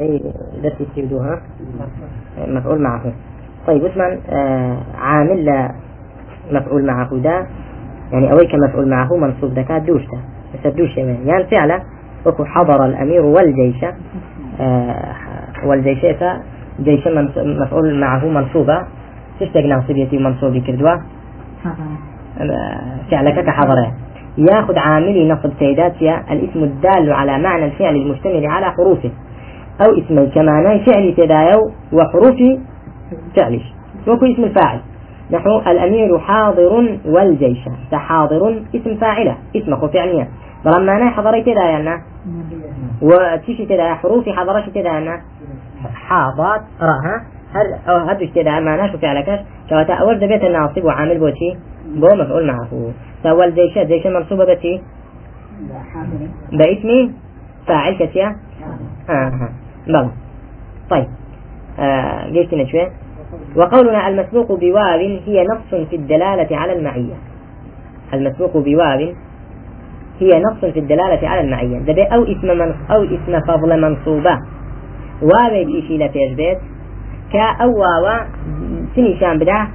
أي درس تبدوها مفعول معه. طيب وثمان آه عامل لا مفعول معه ده يعني أويك مفعول معه منصوب دكات دوشته بس دوشة يعني فعلا وكو حضر الأمير والجيش آه والجيش جيش مفعول معه منصوبة تشتق ناصبيتي ومنصوبي كردوا فعلك كحضره ياخذ عاملي نصب سيداتيا الاسم الدال على معنى الفعل المشتمل على حروفه. أو اسمي كمعنى فعل تدايو وحروف فعلش وكو اسم الفاعل نحو الأمير حاضر والجيش. فحاضر اسم فاعلة اسمه فعليا بلما معناه حضري تدايا وتشي تدايا حروف حضرش تدايا حاضر راها. هل أو هدوش تدايا معناه شو فعلكش كواتا أول دبيت الناصب وعامل بوتي. بو مفعول معه. فأول جيش جيش منصوبة بتي. باسمي فاعل كتيا. آه. بلى طيب. آه ليش شوي وقولنا المسبوق بواو هي نص في الدلالة على المعية. المسبوق بواو هي نص في الدلالة على المعية. دبي أو اسم من أو اسم فضل منصوبة. واو بإشي لفيش بيت. كا أو واو سني شام بدا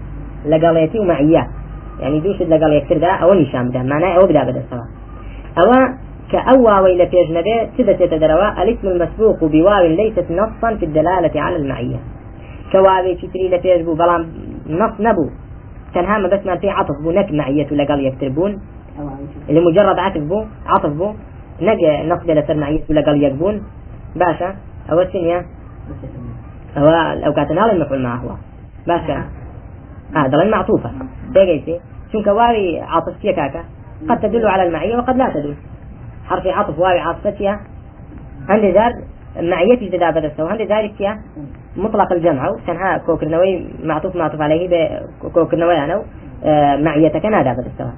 لقاليتي ومعية. يعني دوش لقال يكتر دا أو نشام بدا. معناه أو بدا بدا سوا أو كأوا وإلى في أجنبي ثبت يتدروا الاسم المسبوق بواو ليست نصا في الدلالة على المعية. كواوي كتري لفيش بو بلام نص نبو. تنها ما بس ما في عطف بو نك معية لقال يكتربون. اللي مجرد عطف بو عطف بو نجا نص لسر معية لقال يكبون. باشا أو السنية أو الأوقات نال المفعول معه هو. باشا. آه دلين معطوفة. بيجيسي شنك واوي عطف كاكا قد تدل على المعية وقد لا تدل. حرف عطف واو عطفتها عند ذلك معيتي جدا سو عند ذلك فيها مطلق الجمع. كانها كوكرنوي معطوف معطوف عليه بكوكرنوي أنا. آه، معيتك نادى بدل سوا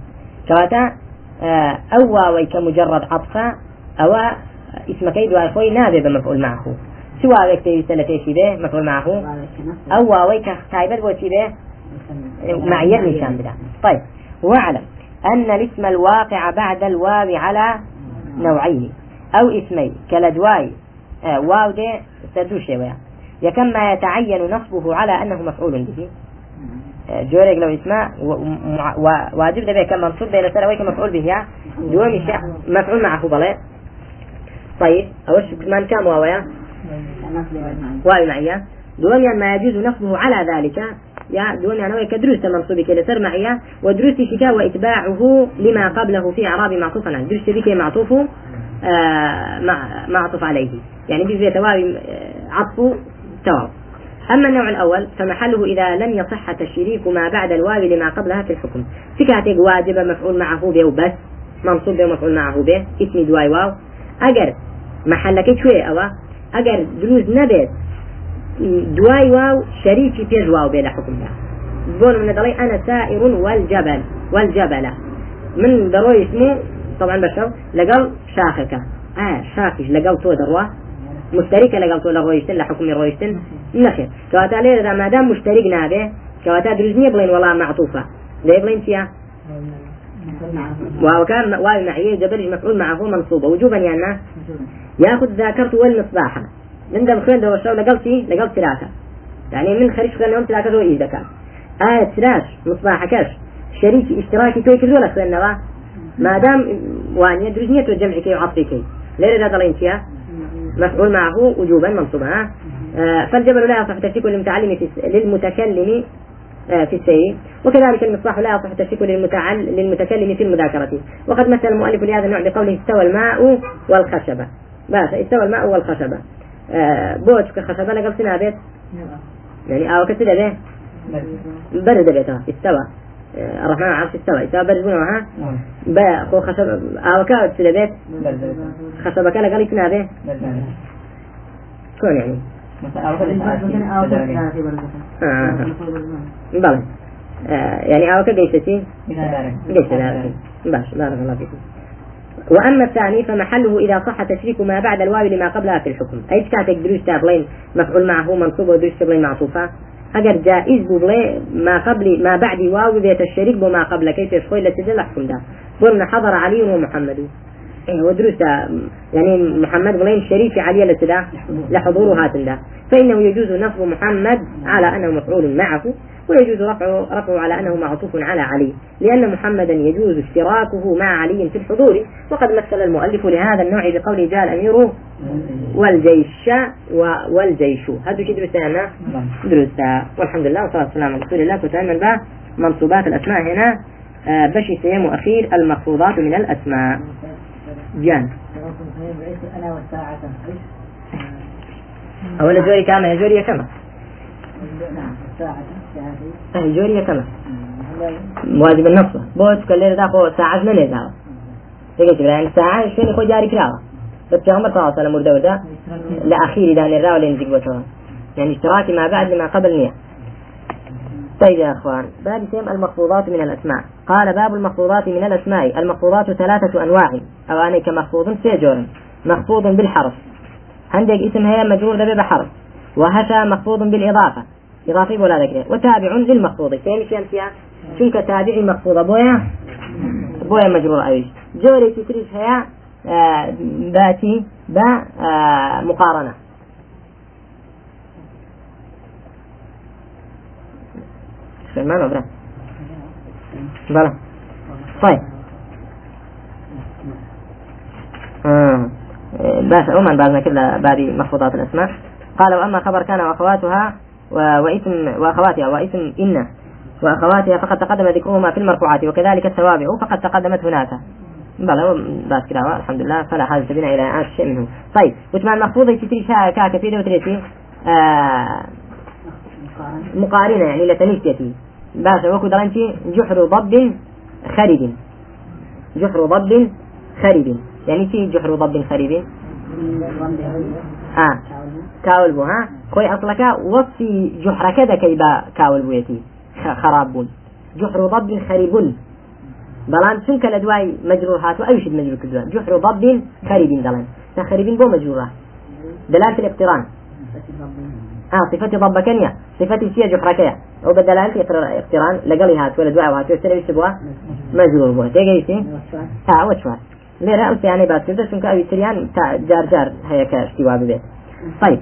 كواتا آه، أو واوي كمجرد عطفة أو اسم كيد واخوي نابي بمفعول معه. سواء وقت سلتي به مفعول معه. أو واوي كتايبت بوتي به معية نشان بدا طيب. واعلم أن الاسم الواقع بعد الواو على نوعين أو اسمين. كالأدواء آه واو دي سردوش ويا يكم ما يتعين نصبه على أنه مفعول به. آه جوريك لو اسمه واجب ده كم منصوب بين سنويك مفعول به دوم مفعول معه بلا طيب أوش من كم واويا واو معي دوم ما يجوز نصبه على ذلك. يا دون يعني كدروس منصوب كده سر معي ودروس شكا وإتباعه لما قبله في إعراب معطوف عنه. دروس بك معطوف آه معطوف عليه. يعني بيجي توابي آه، عطف تواب. أما النوع الأول فمحله إذا لم يصح تشريك ما بعد الواو لما قبلها في الحكم. فكاتك واجب مفعول معه به وبس منصوب به مفعول معه به. اسم دواي واو. أجر محلك شوي أو أجر دروز نبت. دواي واو شريكي بيج واو بين حكمها بون من دلي أنا سائر والجبل والجبل. من دروي اسمه طبعا بشر لقل شاخك آه شاخش لقل تو دروا مشتركة لقل تو لرويشتن لحكم رويشتن نخير كواتا ليه ما دام مشترك نابه كواتا دروزنية بلين والله معطوفة ليه بلين فيها واو كان واو معيه جبل مفعول معه منصوبة. وجوبا يعني ياخذ ذاكرت والمصباح. من دم خوين دو شو شي لقل تراكة يعني من هم تراكة دو إيش دكان آية تراش مصباح كاش شريك إشتراكي توي كل ولا خوين نوا. ما دام وان يدرج نية الجمع كي وعطي كي ليه هذا ضلين فيها. مفعول معه وجوبا منصوبا آه فالجبل لا يصح تشريك للمتعلم للمتكلم آه في السير. وكذلك المصباح لا يصح تشريك للمتكلم في المذاكرة. وقد مثل المؤلف لهذا النوع بقوله استوى الماء والخشبة. بس استوى الماء والخشبة. بۆ چکە خەشەبە لەگەڵ چ نابێت يعني ئاوەکە چ دەبێ بەرز دەبێتەوە ئستەوە الرحمن عرش استوى. استوى برز بنوها با خو خشب ئاوەکە چ دەبێت خەشەبەکە لەگەڵی چ نابێ چۆن يعني؟ بەڵێ يعني ئاوەکە گەیشتی گەیشتە باش بارك الله فيكم وأما الثاني فمحله إذا صح تشريك ما بعد الواو لما قبلها في الحكم. أي كاتك دروش تابلين؟ مفعول معه منصوب ودروش تابلين معطوفة؟ أجر جائز بولي ما قبل ما بعد واو بيت الشريك بما قبل. كيف يشخوي لتجل الحكم ده. قلنا حضر علي ومحمد. إيه ودروس يعني محمد بلين شريك علي لسدا لحضور هاتن فإنه يجوز نصب محمد على أنه مفعول معه. ويجوز رفعه, رفعه على أنه معطوف على علي لأن محمدا يجوز اشتراكه مع علي في الحضور. وقد مثل المؤلف لهذا النوع بقوله جاء الأمير والجيش والجيش. هذا كده درسنا درسنا والحمد لله والصلاة والسلام على رسول الله. كتعلم به منصوبات الأسماء هنا. آه، بشي سيم أخير المخفوضات من الأسماء. جان. أولا جوري كما جوري كما نعم الساعة. جوري كما واجب النصب بوت كل ذا خو ساعة من ذا تيجي تقول يعني ساعة شنو خو جاري كراوة. بس عمر صلى الله عليه وسلم ورده ورده لأخير دان الراو لين يعني اشتراكي ما بعد لما قبل نية طيب يا أخوان باب سيم المخفوضات من الأسماء. قال باب المخفوضات من الأسماء. المخفوضات ثلاثة أنواع. أو اني كمخفوض سيجور مخفوض بالحرف. عندك اسم هي مجرور ذبي بحرف. وهشا مخفوض بالإضافة. إضافي ولا ذكر. وتابع للمخفوض كيف شيء فيها شنك تابعي مخفوض بويا بويا مجرور إيش جوري تتريش هي آه باتي با آه مقارنة. سلمان وبرا بلى طيب. آه. بس عموما بعد ما كلا بادي مخفوضات الأسماء. قال وأما خبر كان وأخواتها واسم وأخواتها واسم إن. وأخواتها فقد تقدم ذكرهما في المرفوعات وكذلك التوابع فقد تقدمت هناك. بلى بس كده الحمد لله فلا حاجة بنا إلى إعادة شيء منه طيب وتمام المخفوض يشتري شاء كاكا في دوتريتي آه مقارنة يعني لتنيستي باشا وكو درنتي جحر ضب خرب جحر ضب خرب يعني في جحر ضب خرب کاول بوو ها؟ خۆی ئەسلەکە وەفی جوحرەکە دەکەی بە کاول بوویەتی. خراب بوون. جوحر و ضب خەریبون. بەڵام چونکە لە دوای مەجرور هاتو ئەوشت مەجرور کردووە. جوحر و ضب خەریبین دەڵێن. تا خەریبین بۆ مەجرورە دلالة الاقتران. آه صفة ضبة كنية صفة سيا جحركية أو بدلالة الاقتران لقلي هات ولا دعاء هات ولا سنة مجرور بوه تيجي آه وشواس يعني بس كده شنك أو سريان جار جار هي كاشتوا ببيت طيب.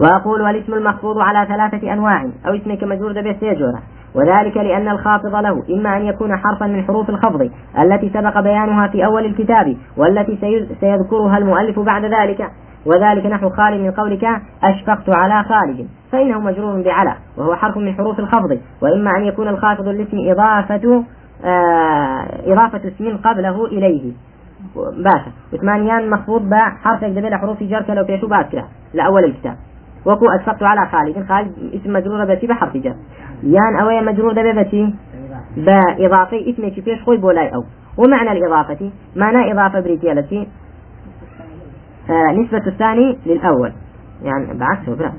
وأقول والاسم المخفوض على ثلاثة أنواع. أو اسم كمجرور ده سيجورة وذلك لأن الخافض له إما أن يكون حرفا من حروف الخفض التي سبق بيانها في أول الكتاب والتي سيذكرها المؤلف بعد ذلك. وذلك نحو خالد من قولك أشفقت على خالد. فإنه مجرور بعلى وهو حرف من حروف الخفض. وإما أن يكون الخافض الاسم إضافة إضافة اسم قبله إليه. باشا. وثمانيان مخفوض با حرف يقدر حروف جر لو في شو كده لأول الكتاب. وكو أشفقت على خالد خالد اسم مجرور بتي بحرف جر يان أوي مجرور ده بتي بإضافة اسم فيش خوي بولاي أو. ومعنى الإضافة؟ معنى إضافة بريتيالتي آه نسبة الثاني للأول. يعني بعكسه برا.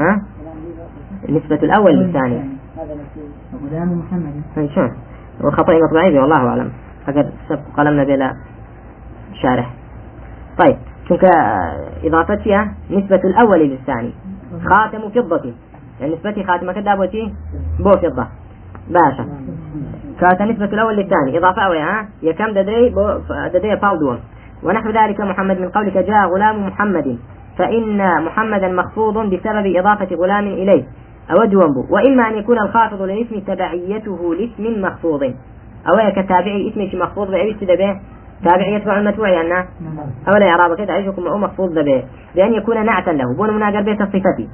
ها؟ نسبة الأول للثاني. غلام محمد. اي شلون وخطأ مطبعي والله أعلم. فقد سبق قلمنا بلا شارح. طيب شنك إضافتها نسبة الأول للثاني. خاتم فضة. يعني نسبة خاتم كذا بوتي بو فضة. باشا. كانت نسبة الأول للثاني. إضافة أوي ها؟ يا كم ددري بو ددري باودون ونحو ذلك محمد من قولك جاء غلام محمد. فإن محمدا مخفوض بسبب إضافة غلام إليه. أود وانبو. وإما أن يكون الخافض للاسم تبعيته لاسم مخفوض. أو كتابعي اسم مخفوض بأي به تابعي يتبع المتبوع يعني أولا إعراب كده عيشكم أو مخفوض به بأن يكون نعتا له. بون مناقر بيت الصفتي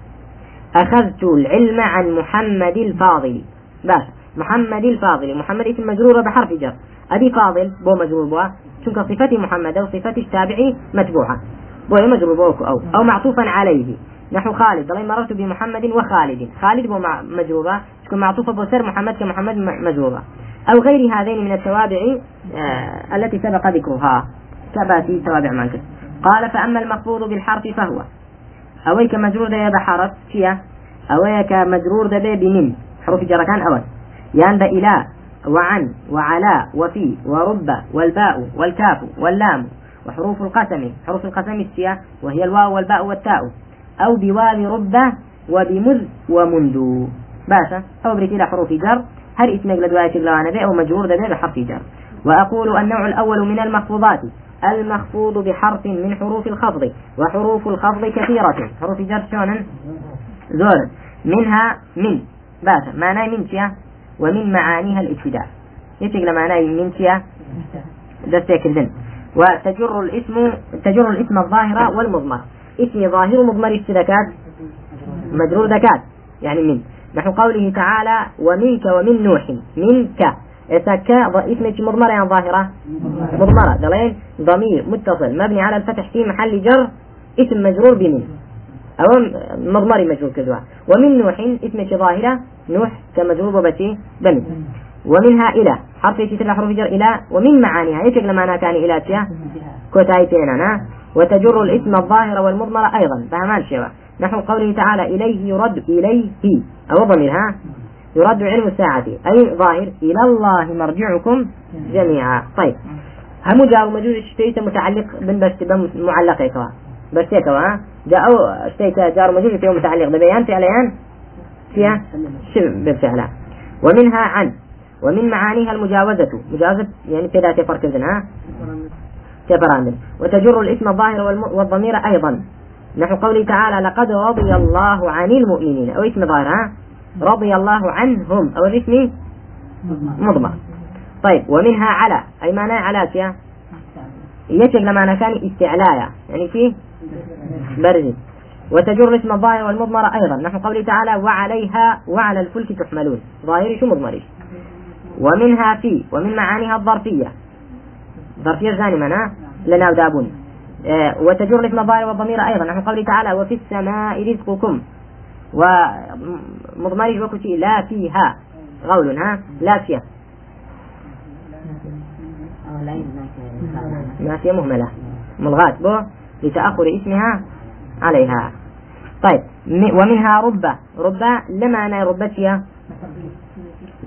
أخذت العلم عن محمد الفاضل. باش محمد الفاضل. محمد اسم مجرور بحرف جر. أبي فاضل بو مجرور بوا. شنك صفتي محمد أو صفتي التابعي متبوعة. بو مجرور بوك أو. أو معطوفا عليه. نحو خالد. ضلي مررت بمحمد وخالد. خالد بو مجرورة تكون معطوفة بسر محمد كمحمد مجرورة أو غير هذين من التوابع آه التي سبق ذكرها. كباتي توابع مانك قال فأما المخفوض بالحرف فهو. أويك مجرور ده بحرف فيها أويك مجرور ده بمن. حروف جركان أول. يان إلى وعن وعلى وفي ورب والباء والكاف واللام. وحروف القسم. حروف القسم السيا وهي الواو والباء والتاء. أو بواو رب وبمذ ومنذ. باشا أو بريتي حروف جر. هر اسم لدواية لوانا به أو مجرور ده بحرف جر. وأقول النوع الأول من المخفوضات. المخفوض بحرف من حروف الخفض وحروف الخفض كثيرة. حروف جر شلون؟ زول. منها من. باشا معناه من شيا؟ ومن معانيها الابتداء. يشكل معناه من شيا؟ دستيك الذن. وتجر الاسم تجر الاسم الظاهر والمضمر اسم ظاهر مضمر الشدكات مجرور ذكات يعني من. نحو قوله تعالى ومنك ومن نوح. منك. إساك اسم مضمرة يعني ظاهرة؟ مضمرة. دلين ضمير متصل. مبني على الفتح في محل جر. اسم مجرور بمن. أو مضمري مجرور كذوا ومن نوح. اسم ظاهرة. نوح كمجرور بتي بمن. ومنها إلى. حرف يشتري حروف جر إلى. ومن معانيها. إيش معنى كان إلى تيا. كوتايتين أنا. وتجر الاسم الظاهر والمضمر أيضا. فهمان شيئا نحو قوله تعالى إليه يرد إليه أو ضميرها يرد علم الساعة. أي ظاهر؟ إلى الله مرجعكم جميعا. طيب. هم جاء مجوز اشتيت متعلق بن بس معلقة كوا؟ بس كوا جاء اشتيت جار مجوز اشتيت متعلق ببيان فعليان فيها شبه بالفعل. ومنها عن ومن معانيها المجاوزة. مجاوزة يعني كذا تفرق ها؟ كفراندن وتجر الاسم الظاهر والضمير أيضا. نحو قوله تعالى لقد رضي الله عن المؤمنين. أو اسم ظاهر ها؟ رضي الله عنهم. أو الاسم مضمر. طيب ومنها على. أي معنى على فيها يشك لما كان استعلايا. يعني فيه برد. وتجر اسم الظاهر والمضمر أيضا. نحو قوله تعالى وعليها وعلى الفلك تحملون. ظاهري شو مضمري ومنها في. ومن معانيها الظرفية. ظرفية ثاني معناها؟ لنا ودابون آه وتجر اسم الظاهر والضمير أيضا. نحو قوله تعالى وفي السماء رزقكم. ومضمرج وكتي لا فيها. غول ها؟ لا فيها. ناسية مهملة. ملغاة. بو لتأخر اسمها عليها. طيب ومنها ربة ربة لما أنا ربتها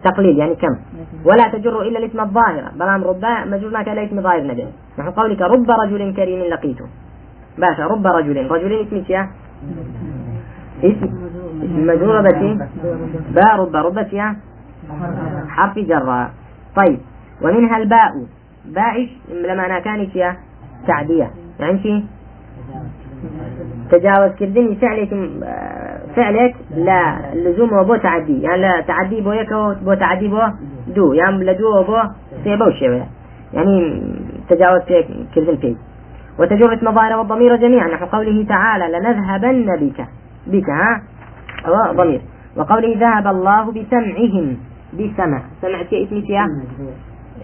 تقليل. يعني كم؟ ولا تجر إلا الاسم الظاهر بلام ربا مجرنا كلا اسم ظاهر نجد نحو قولك رب رجل كريم لقيته. باشا رب رجل. رجل اسم شيا اسم مجرورة بتي باء رب. ربة حرف جر. طيب. ومنها الباء. باء لما أنا كانت يا؟ تعدية. يعني شي تجاوز كردني فعلك فعلك لا. لزوم وبو تعدي. يعني لا تعدي بو يك بو تعدي بو دو يعني لدو بو سيبو شوية يعني تجاوز كردن فيه وتجر اسم الظاهر والضمير جميعا نحو قوله تعالى لنذهبن بك بك ها أو ضمير وقوله ذهب الله بسمعهم بسمع سمع في اسم فيها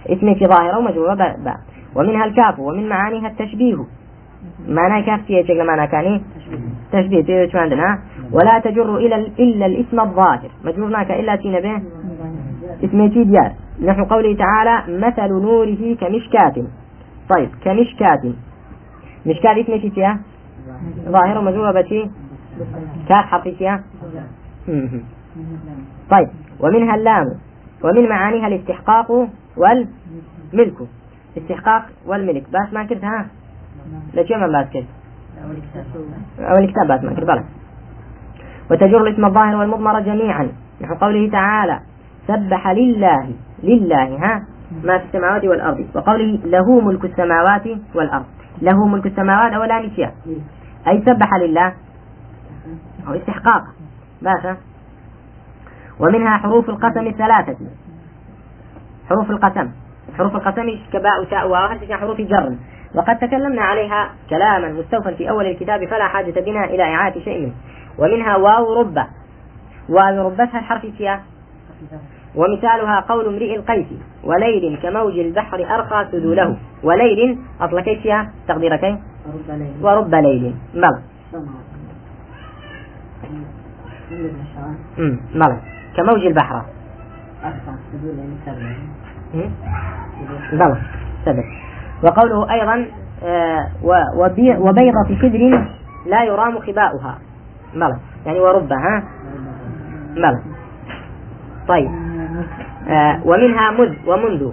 اسم في ظاهرة ومجرورة باء ومنها الكاف ومن معانيها التشبيه معنى كاف فيها شكل معنى كان تشبيه شو عندنا ولا تجر إلا إلا الاسم الظاهر مجرورناك إلا تينا به اسم في ديار نحو قوله تعالى مثل نوره كمشكاة طيب كمشكاة مشكاة اسم في فيها ظاهرة مجرورة بتي كاف حرف فيها طيب ومنها اللام ومن معانيها الاستحقاق والملك. استحقاق والملك. بس ما ها؟ ليش ما بس كنت. أول الكتاب بس ما كنت بلا وتجر الاسم الظاهر والمضمر جميعا. نحو قوله تعالى سبح لله. لله ها؟ ما في السماوات والأرض. وقوله له ملك السماوات والأرض. له ملك السماوات أولا نسيا. أي سبح لله. أو استحقاق. باشا ومنها حروف القسم الثلاثة. حروف القسم. حروف القسم كباء وتاء وهذه حروف جر؟ وقد تكلمنا عليها كلاما مستوفا في أول الكتاب فلا حاجة بنا إلى إعادة شيء. منه ومنها واو ربة واو ربتها الحرف فيها؟ ومثالها قول امرئ القيس وليل كموج البحر أرقى سذوله وليل أطلقيت فيها؟ تقديرك ورب ليل. بلى بلى كموج البحر. بلى سبب وقوله أيضا آه وبيضة كدر لا يرام خباؤها. بلى يعني ورب ها؟ بلى طيب. ومنها مذ ومنذ.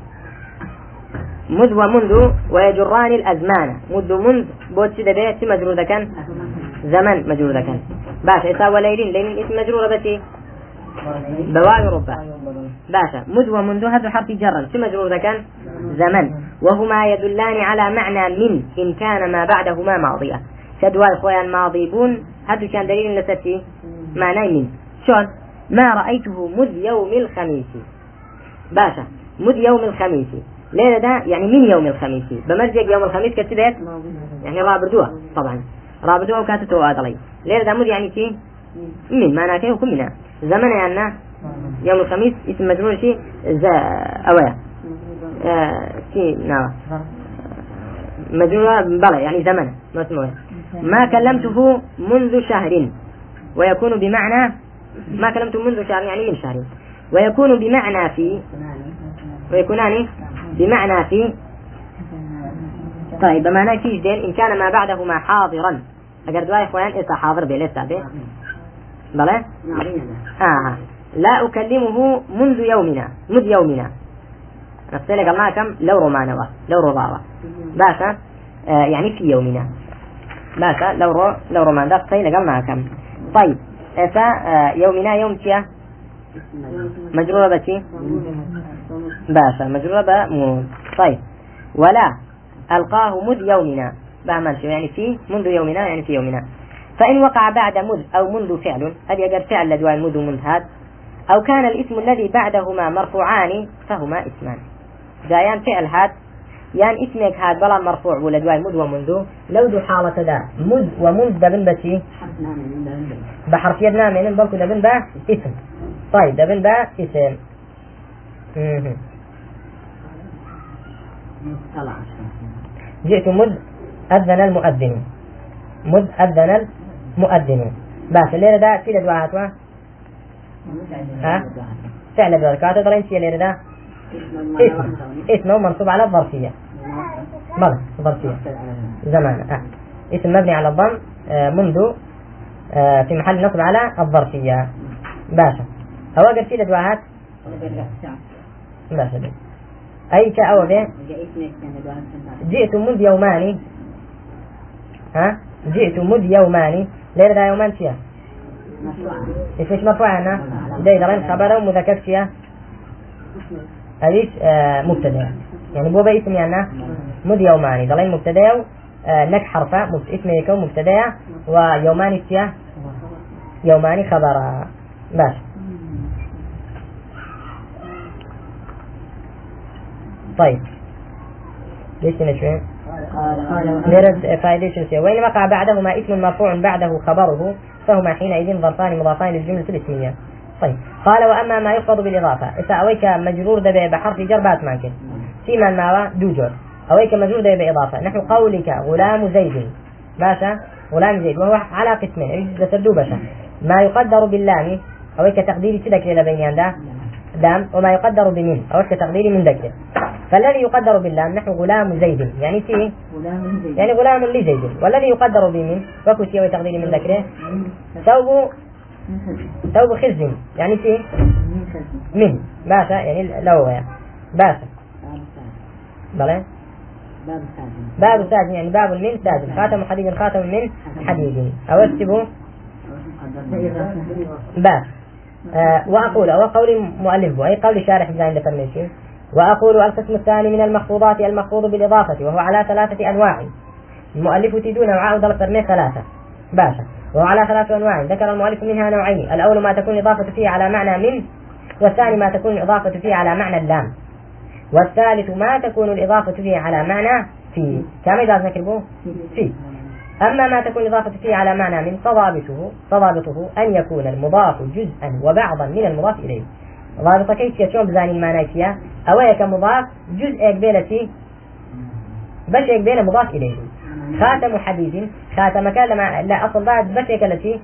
مذ ومنذ ويجران الأزمان. مذ منذ بوت سيدة بيت مجرور كان؟ زمن مجرور كان. باشا إسا وليلين ليلين إسم مجرورة بتي بواي ربع باشا مذ ومنذ هذا حرف جرا شو مجرور كان؟ زمن. وهما يدلان على معنى من إن كان ما بعدهما ماضية. شدوا إخوان ماضي بون هذا كان دليل لسفي معنى من. شون ما رأيته مذ يوم الخميس. باشا مذ يوم الخميس. ليلة ده يعني من يوم الخميس. بمرجع يوم الخميس كتبت يعني رابردوها طبعا. رابردوها وكاتبته آدلي. ليلة ده مذ يعني كي من معناه كي وكم منها؟ زمن يعني يوم الخميس اسم مجرور شيء زا أويا. آه شيء نعم. مجرور بلى يعني زمن ما اسمه ما كلمته منذ شهر. ويكون بمعنى ما كلمته منذ شهر يعني من شهر. ويكون بمعنى في ويكونان بمعنى في طيب بمعنى في جدين إن كان ما بعدهما حاضرا. أقر دواء إخوان إذا حاضر بيه لسه بيه بلى؟ آه. لا أكلمه منذ يومنا منذ يومنا. نفس اللي قلنا كم؟ لو رومانوا لو رضاوة باشا آه يعني في يومنا. باشا لو رو لو رومان ده طيب قلنا كم؟ طيب فا آه يومنا يوم تيا مجرورة بشي باشا مجرورة بمون طيب. ولا ألقاه مذ يومنا. بعمل يعني في منذ يومنا يعني في يومنا. فإن وقع بعد مذ أو منذ فعل هذه أجر فعل لدواء المذ ومنذ هذا أو كان الاسم الذي بعدهما مرفوعان فهما اسمان جايان فعل هاد. يان اسمك هاد بلا مرفوع ولا دواي مد ومنذ. لو دو حالة دا مد ومنذ دبن بشي بحرف يدنا من بلكو دبن با اسم طيب دبن با اسم جئت مد أذن المؤذن مد أذن المؤذن بس الليلة دا في دعاء ها؟ فعل بركاته ترى انت اللي ده؟ اسم اسمه منصوب على الظرفية. بلى ظرفية. زمان. آه. اسم مبني على الضم آه منذ آه في محل نصب على الظرفية. باشا. قال في دعاءات باشا بي. أي كأو به جئت منذ يومان ها؟ جئت منذ يومان ليلة يومان فيها إيش مرفوع هنا ده ضلين خبره مذكر فيها هذيش آه مبتدأ. يعني بو اسم يعني مد يوماني. ضلين مبتدأ آه نك حرفة. اسم يكون مبتدأ. ويوماني فيها يوماني خبر. باش طيب. ليش نشوي نرد فايدة وين وقع بعدهما اسم مرفوع بعده خبره فهما حينئذ ظرفان مضافان للجملة الاسمية طيب. قال وأما ما يفرض بالإضافة إذا أويك مجرور دبي بحرف جر بات ممكن فيما الماوى دوجر أويك مجرور دبي بإضافة. نحو قولك غلام زيد. باشا غلام زيد. وهو على قسمين. إذا تردو باشا ما يقدر باللام. أويك تقديري تدك إلى بينيان ده لام. وما يقدر بمن أويك تقديري من ذكر. فالذي يقدر باللام نحو غلام زيد. يعني سي يعني غلام لزيد. والذي يقدر بمن وكو سي وتقديري من ذكره؟ ثوب ثوب خز يعني سي من. باشا يعني لو يعني. باشا بلى باب ساجن. يعني باب من ساجن. خاتم حديد خاتم من حديد. أو اكتبوا باب آه وأقول أو قول مؤلف أي قول شارح بزاين دفرميشن وأقول القسم الثاني من المخفوضات المخفوض بالإضافة وهو على ثلاثة أنواع. المؤلف تدون ضرب ترميه ثلاثة. باشا. وهو على ثلاثة أنواع. ذكر المؤلف منها نوعين. الأول ما تكون الإضافة فيه على معنى من والثاني ما تكون الإضافة فيه على معنى اللام. والثالث ما تكون الإضافة فيه على معنى في. كم إذا ذكر في. أما ما تكون الإضافة فيه على معنى من فضابطه فضابطه أن يكون المضاف جزءا وبعضا من المضاف إليه. ضابط كيف شلون بزاني المعنى فيها أو كمضاف جزء بينتي بس بين مضاف إليه خاتم حديد خاتم كان لما لا أصل بعد بس التي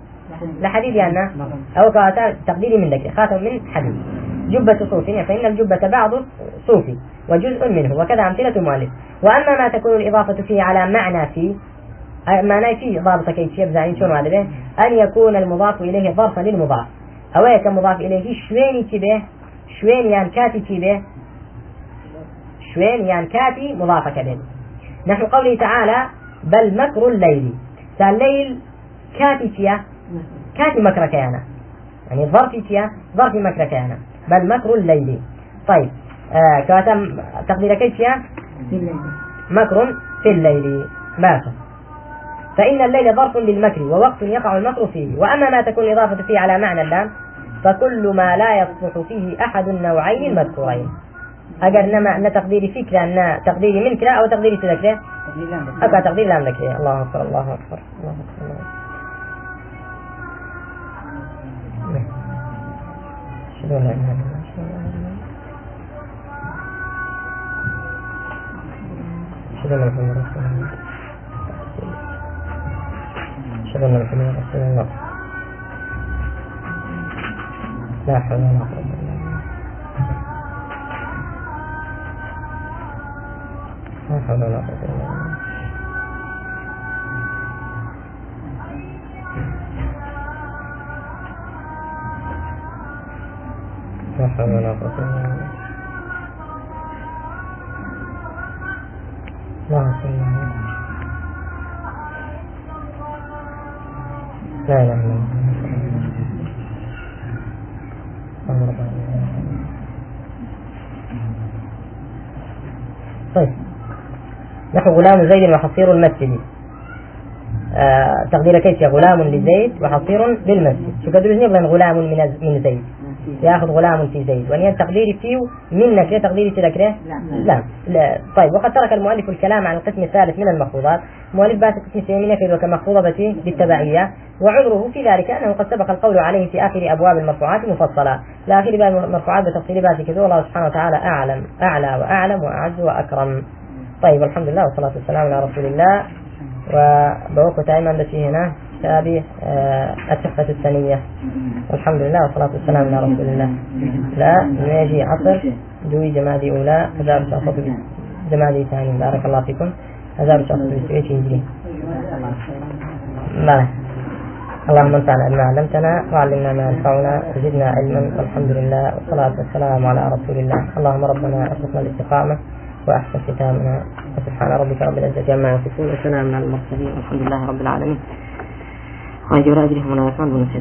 لحديد يعني أو تقديري من ذكر خاتم من حديد جبة صوف فإن الجبة بعض صوفي وجزء منه وكذا أمثلة المؤلف وأما ما تكون الإضافة فيه على معنى في معنى فيه ضابط كيفية بزعين شنو هذا أن يكون المضاف إليه ظرفا للمضاف أو كمضاف إليه. شويني تبه شوين يعني كاتي تبه شوين يعني كاتي مضافة كبه نحو قوله تعالى بل مكر الليل. الليل كاتي تيا كاتي مكر كيانا يعني ظرفي تيا ظرفي مكر كيانا بل مكر الليل. طيب آه كاتم تقدير كيف فيها في الليل. مكر في الليل. ماشي. فإن الليل ظرف للمكر ووقت يقع المكر فيه. وأما ما تكون الإضافة فيه على معنى اللام فكل ما لا يصلح فيه أحد النوعين المذكورين أجر نما أن تقديري فكرة أن تقديري منكرة أو تقديري تذكرة أكا تقدير لام ذكرة الله أكبر الله. أكبر الله أكبر الله. أكبر. أشهد أن محمدا رسول الله. لا حول ولا قوة إلا بالله. لا حول ولا قوة إلا بالله. لا حول ولا قوة إلا بالله. اللهم صل على لا إله إلا الله. طيب. نحو غلام زيد وحصير المسجد. آه تقدير كيف غلام لزيد وحصير للمسجد شو قدر غلام من من زيد. ياخذ غلام في زيد. وأن تقديري فيه منك. تقديري تذكره لا. لا. طيب وقد ترك المؤلف الكلام عن القسم الثالث من المخفوضات المؤلف بات القسم الثاني كذا كمخفوضة بالتبعية. وعذره في ذلك أنه قد سبق القول عليه في آخر أبواب المرفوعات مفصلة. لا آخر باب المرفوعات بتفصيل بات كذا. والله سبحانه وتعالى أعلم. أعلى وأعلم وأعز وأكرم. طيب الحمد لله والصلاة والسلام على رسول الله. وبوقت أيمن بتي هنا. شابه آه التحفة الثانية. والحمد لله والصلاة والسلام على رسول الله. لا نيجي عصر دوي جمادي أولى هزار شخص جمادي ثاني. بارك الله فيكم. هزار شخص بسويش يجري لا. اللهم انفعنا بما علمتنا وعلمنا ما ينفعنا وزدنا علما. والحمد لله والصلاة والسلام على رسول الله. اللهم ربنا ارزقنا الاستقامة وأحسن ختامنا وسبحان ربك رب العزة عما يصفون. وسلام على المرسلين. والحمد لله رب العالمين. මම යුවරාජ් රහමාන අස්මන් මුනසෙන්